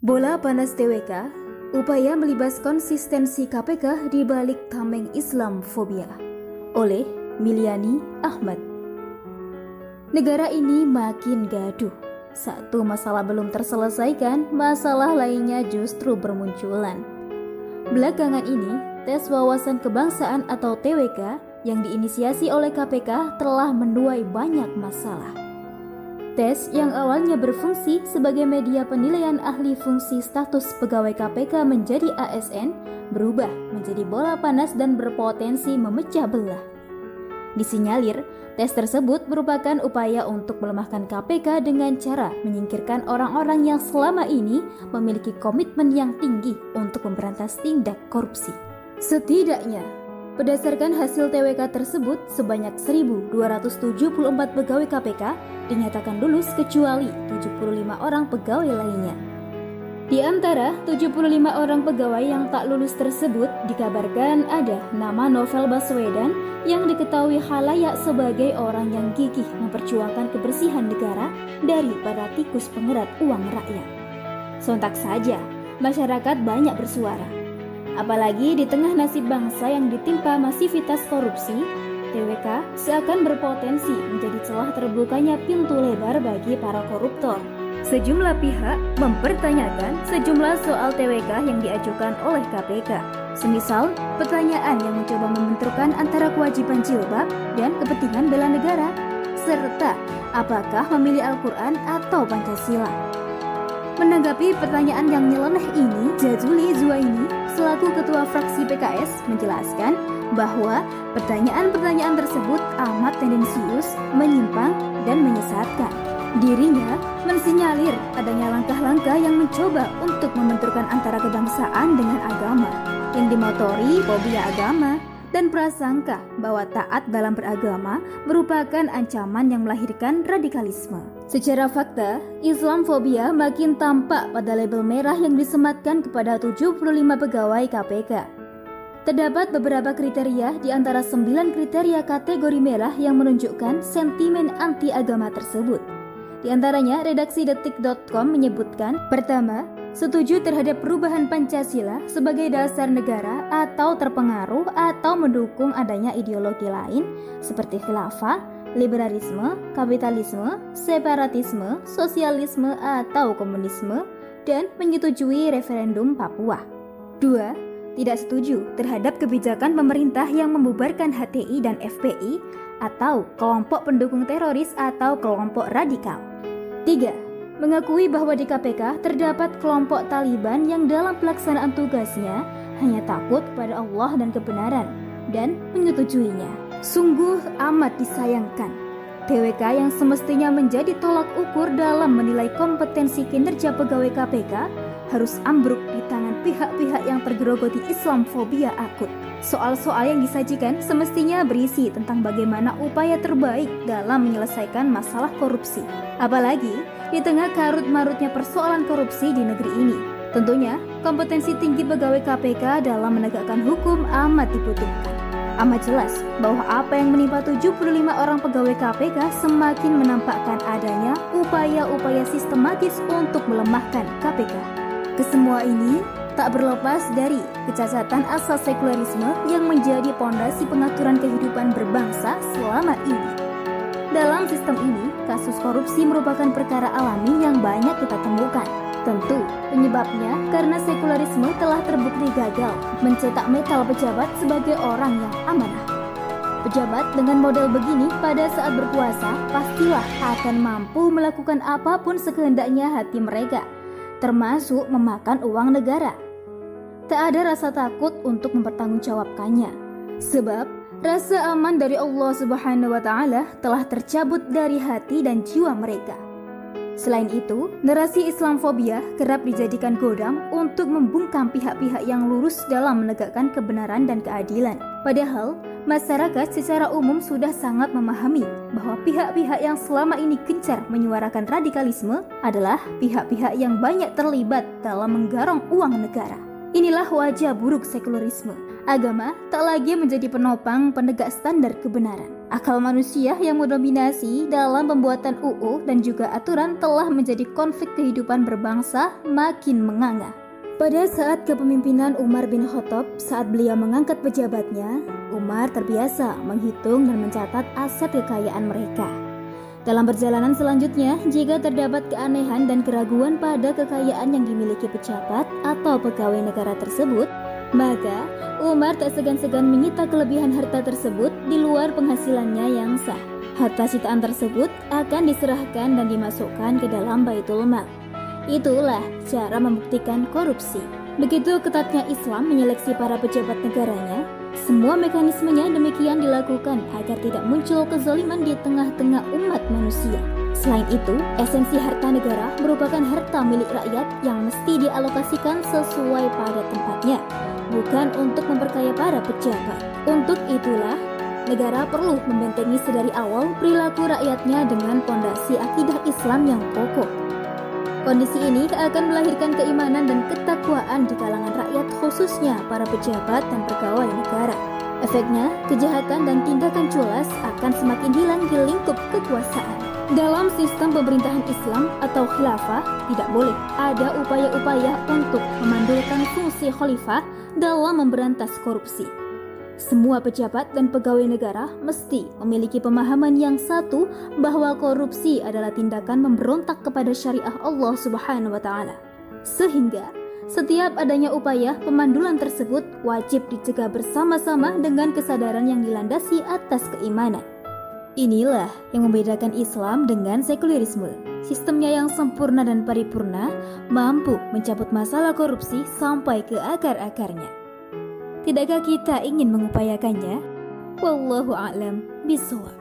Bola panas TWK, upaya melibas konsistensi KPK di balik tameng Islam fobia oleh Miliani Ahmad. Negara ini makin gaduh. Satu masalah belum terselesaikan, masalah lainnya justru bermunculan. Belakangan ini, tes wawasan kebangsaan atau TWK yang diinisiasi oleh KPK telah menuai banyak masalah. Tes yang awalnya berfungsi sebagai media penilaian ahli fungsi status pegawai KPK menjadi ASN berubah menjadi bola panas dan berpotensi memecah belah. Disinyalir, tes tersebut merupakan upaya untuk melemahkan KPK dengan cara menyingkirkan orang-orang yang selama ini memiliki komitmen yang tinggi untuk memberantas tindak korupsi. Setidaknya, Berdasarkan hasil TWK tersebut, sebanyak 1.274 pegawai KPK dinyatakan lulus kecuali 75 orang pegawai lainnya. Di antara 75 orang pegawai yang tak lulus tersebut dikabarkan ada nama Novel Baswedan yang diketahui halayak sebagai orang yang gigih memperjuangkan kebersihan negara daripada tikus pengerat uang rakyat. Sontak saja, masyarakat banyak bersuara Apalagi di tengah nasib bangsa yang ditimpa masivitas korupsi, TWK seakan berpotensi menjadi celah terbukanya pintu lebar bagi para koruptor. Sejumlah pihak mempertanyakan sejumlah soal TWK yang diajukan oleh KPK. Semisal, pertanyaan yang mencoba membenturkan antara kewajiban jilbab dan kepentingan bela negara, serta apakah memilih Al-Quran atau Pancasila. Menanggapi pertanyaan yang nyeleneh ini, Jazuli Zuaini selaku ketua fraksi PKS menjelaskan bahwa pertanyaan-pertanyaan tersebut amat tendensius, menyimpang, dan menyesatkan. Dirinya mensinyalir adanya langkah-langkah yang mencoba untuk membenturkan antara kebangsaan dengan agama yang dimotori fobia agama dan prasangka bahwa taat dalam beragama merupakan ancaman yang melahirkan radikalisme. Secara fakta, Islamfobia makin tampak pada label merah yang disematkan kepada 75 pegawai KPK. Terdapat beberapa kriteria di antara 9 kriteria kategori merah yang menunjukkan sentimen anti-agama tersebut. Di antaranya, redaksi detik.com menyebutkan, pertama, setuju terhadap perubahan Pancasila sebagai dasar negara atau terpengaruh atau mendukung adanya ideologi lain seperti khilafah, liberalisme, kapitalisme, separatisme, sosialisme atau komunisme, dan menyetujui referendum Papua. 2. Tidak setuju terhadap kebijakan pemerintah yang membubarkan HTI dan FPI atau kelompok pendukung teroris atau kelompok radikal. 3. Mengakui bahwa di KPK terdapat kelompok Taliban yang dalam pelaksanaan tugasnya hanya takut pada Allah dan kebenaran dan menyetujuinya. Sungguh amat disayangkan. TWK yang semestinya menjadi tolak ukur dalam menilai kompetensi kinerja pegawai KPK harus ambruk di tangan pihak-pihak yang tergerogoti Islamfobia akut. Soal-soal yang disajikan semestinya berisi tentang bagaimana upaya terbaik dalam menyelesaikan masalah korupsi. Apalagi di tengah karut-marutnya persoalan korupsi di negeri ini. Tentunya, kompetensi tinggi pegawai KPK dalam menegakkan hukum amat dibutuhkan. Amat jelas bahwa apa yang menimpa 75 orang pegawai KPK semakin menampakkan adanya upaya-upaya sistematis untuk melemahkan KPK. Kesemua ini tak berlepas dari kecacatan asas sekularisme yang menjadi pondasi pengaturan kehidupan berbangsa selama ini. Dalam sistem ini, kasus korupsi merupakan perkara alami yang banyak kita temukan Tentu, penyebabnya karena sekularisme telah terbukti gagal mencetak metal pejabat sebagai orang yang amanah. Pejabat dengan model begini pada saat berkuasa pastilah akan mampu melakukan apa pun sekehendaknya hati mereka, termasuk memakan uang negara. Tak ada rasa takut untuk mempertanggungjawabkannya, sebab rasa aman dari Allah Subhanahu wa Ta'ala telah tercabut dari hati dan jiwa mereka. Selain itu, narasi Islamfobia kerap dijadikan godam untuk membungkam pihak-pihak yang lurus dalam menegakkan kebenaran dan keadilan. Padahal, masyarakat secara umum sudah sangat memahami bahwa pihak-pihak yang selama ini gencar menyuarakan radikalisme adalah pihak-pihak yang banyak terlibat dalam menggarong uang negara. Inilah wajah buruk sekularisme. Agama tak lagi menjadi penopang penegak standar kebenaran. Akal manusia yang mendominasi dalam pembuatan UU dan juga aturan telah menjadi konflik kehidupan berbangsa makin menganga. Pada saat kepemimpinan Umar bin Khattab saat beliau mengangkat pejabatnya, Umar terbiasa menghitung dan mencatat aset kekayaan mereka. Dalam perjalanan selanjutnya, jika terdapat keanehan dan keraguan pada kekayaan yang dimiliki pejabat atau pegawai negara tersebut, maka Umar tak segan-segan menyita kelebihan harta tersebut di luar penghasilannya yang sah. Harta sitaan tersebut akan diserahkan dan dimasukkan ke dalam Baitul Mal. Itulah cara membuktikan korupsi. Begitu ketatnya Islam menyeleksi para pejabat negaranya, semua mekanismenya demikian dilakukan agar tidak muncul kezaliman di tengah-tengah umat manusia. Selain itu, esensi harta negara merupakan harta milik rakyat yang mesti dialokasikan sesuai pada tempatnya, bukan untuk memperkaya para pejabat. Untuk itulah, negara perlu membentengi sedari awal perilaku rakyatnya dengan pondasi akidah Islam yang kokoh Kondisi ini akan melahirkan keimanan dan ketakwaan di kalangan rakyat khususnya para pejabat dan pegawai negara. Efeknya, kejahatan dan tindakan culas akan semakin hilang di lingkup kekuasaan. Dalam sistem pemerintahan Islam atau khilafah, tidak boleh ada upaya-upaya untuk memandulkan fungsi khalifah dalam memberantas korupsi. Semua pejabat dan pegawai negara mesti memiliki pemahaman yang satu bahwa korupsi adalah tindakan memberontak kepada syariah Allah Subhanahu wa taala. Sehingga setiap adanya upaya pemandulan tersebut wajib dicegah bersama-sama dengan kesadaran yang dilandasi atas keimanan. Inilah yang membedakan Islam dengan sekulerisme. Sistemnya yang sempurna dan paripurna mampu mencabut masalah korupsi sampai ke akar-akarnya. Tidakkah kita ingin mengupayakannya? Wallahu a'lam bishawab.